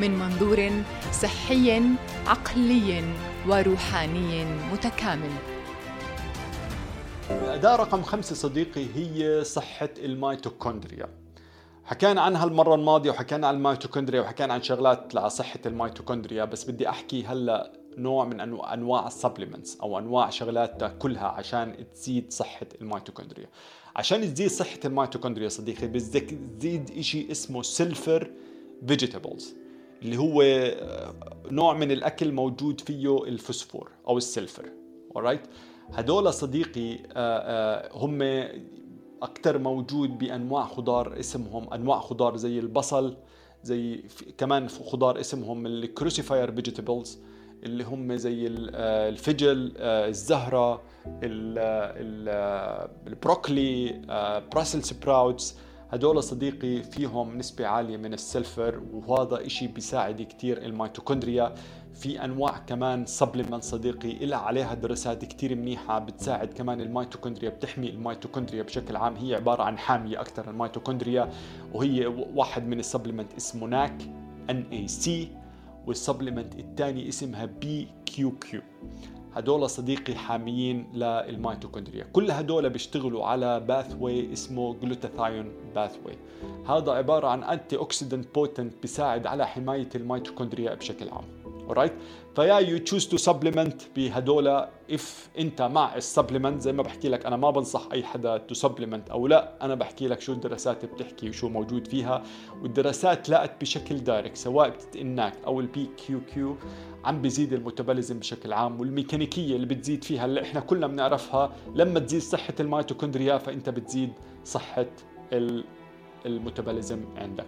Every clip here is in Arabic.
من منظور صحي عقلي وروحاني متكامل. الأداة رقم خمسة صديقي هي صحة الميتوكوندريا. حكينا عنها المرة الماضية وحكينا عن الميتوكوندريا وحكينا عن شغلات لصحة الميتوكوندريا بس بدي أحكي هلأ نوع من أنواع ال supplements أو أنواع شغلات تاكلها عشان تزيد صحة الميتوكوندريا. عشان تزيد صحة الميتوكوندريا صديقي بدك تزيد إشي اسمه sulfur vegetables اللي هو نوع من الأكل موجود فيه الفوسفور أو ال sulfur. Alright هدول صديقي هم أكثر موجود بأنواع خضار اسمهم أنواع خضار زي البصل زي كمان خضار اسمهم ال cruciferous vegetables اللي هم زي الفجل الزهرة البروكلي Brussels sprouts هدول صديقي فيهم نسبة عالية من ال sulfur وهذا إشي بيساعد كتير الميتوكوندريا. في أنواع كمان supplement صديقي إلها عليها دراسات كتير منيحة بتساعد كمان الميتوكوندريا بتحمي الميتوكوندريا بشكل عام. هي عبارة عن حامية أكثر الميتوكوندريا وهي واحد من ال supplement اسمه NAC وال supplement الثاني اسمها PQQ هدول صديقي حاميين للميتوكوندريا. كل هدول بيشتغلوا على pathway اسمه glutathione pathway هذا عبارة عن antioxidant potent بيساعد على حماية الميتوكوندريا بشكل عام. Alright? ف if you choose to supplement بهدول. if انت مع ال supplement زي ما بحكي لك أنا ما بنصح أي حدا to supplement أو لا. أنا بحكي لك شو الدراسات بتحكي وشو موجود فيها. والدراسات لقت بشكل direct سواء بال NAC أو ال PQQ عم بيزيد ال metabolism بشكل عام والميكانيكية اللي بتزيد فيها اللي إحنا كلنا بنعرفها. لما تزيد صحة الميتوكوندريا فإنت بتزيد صحة ال metabolism عندك.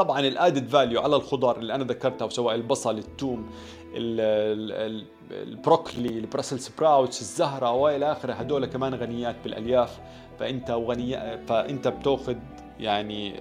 طبعا ال added value على الخضار اللي أنا ذكرتها سواء البصل الثوم البروكلي ال Brussels sprouts الزهرة وإلى آخره. هدول كمان غنيات بالألياف. فأنت وغني فأنت بتأخذ يعني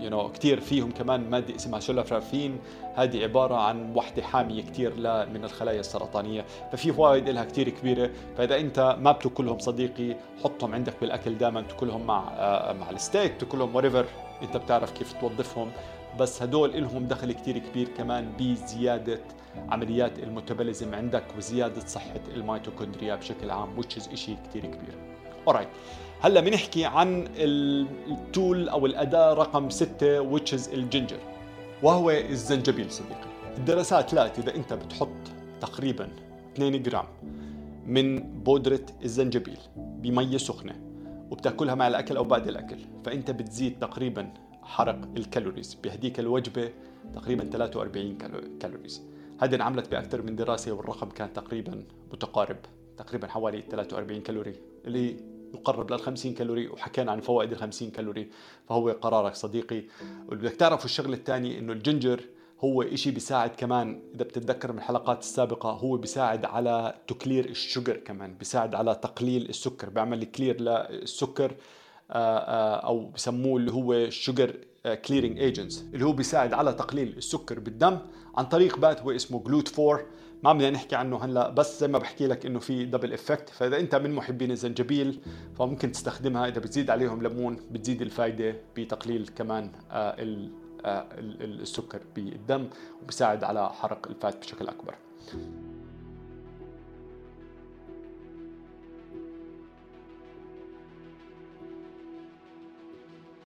you know كثير فيهم كمان ماده اسمها شولافرافين هذه عبارة عن وحدة حامية كثير من الخلايا السرطانية. ففي فوائد لها كثير كبيرة. فإذا أنت ما بتأكلهم صديقي حطهم عندك بالأكل دائما تأكلهم مع آه، مع الستيك تأكلهم whatever أنت بتعرف كيف توظفهم. بس هدول لهم دخل كتير كبير كمان بزيادة عمليات ال metabolism عندك وزيادة صحة الميتوكوندريا بشكل عام which إشي كتير كبير. Alright هلا بنحكي عن ال tool أو الأداة رقم ستة which is ال ginger. وهو الزنجبيل صديقي. الدراسات لقت إذا أنت بتحط تقريبا 2 جرام من بودرة الزنجبيل بمية سخنة وبتأكلها مع الأكل أو بعد الأكل فأنت بتزيد تقريبا حرق ال calories. بهديك الوجبة تقريبا 43 calories. هذه انعملت بأكثر من دراسة والرقم كان تقريبا متقارب تقريبا حوالي 43 كالوري اللي يقرب لل 50 كالوري وحكينا عن فوائد ال 50 كالوري. فهو قرارك صديقي. وبدك تعرفوا الشغلة الثانية إنه ال ginger هو إشي بيساعد كمان إذا بتتذكر من الحلقات السابقة هو بيساعد على تكلير ال sugar كمان بيساعد على تقليل السكر. بيعمل clear للسكر آه، آه، أو بسموه اللي هو sugar clearing agents اللي هو بيساعد على تقليل السكر بالدم عن طريق pathway اسمه GLUT 4 ما بدنا نحكي عنه هلا بس زي ما بحكي لك إنه في double effect فإذا أنت من محبين الزنجبيل فممكن تستخدمها إذا بتزيد عليهم ليمون بتزيد الفائده بتقليل كمان آه، السكر بالدم وبيساعد على حرق ال fat بشكل أكبر.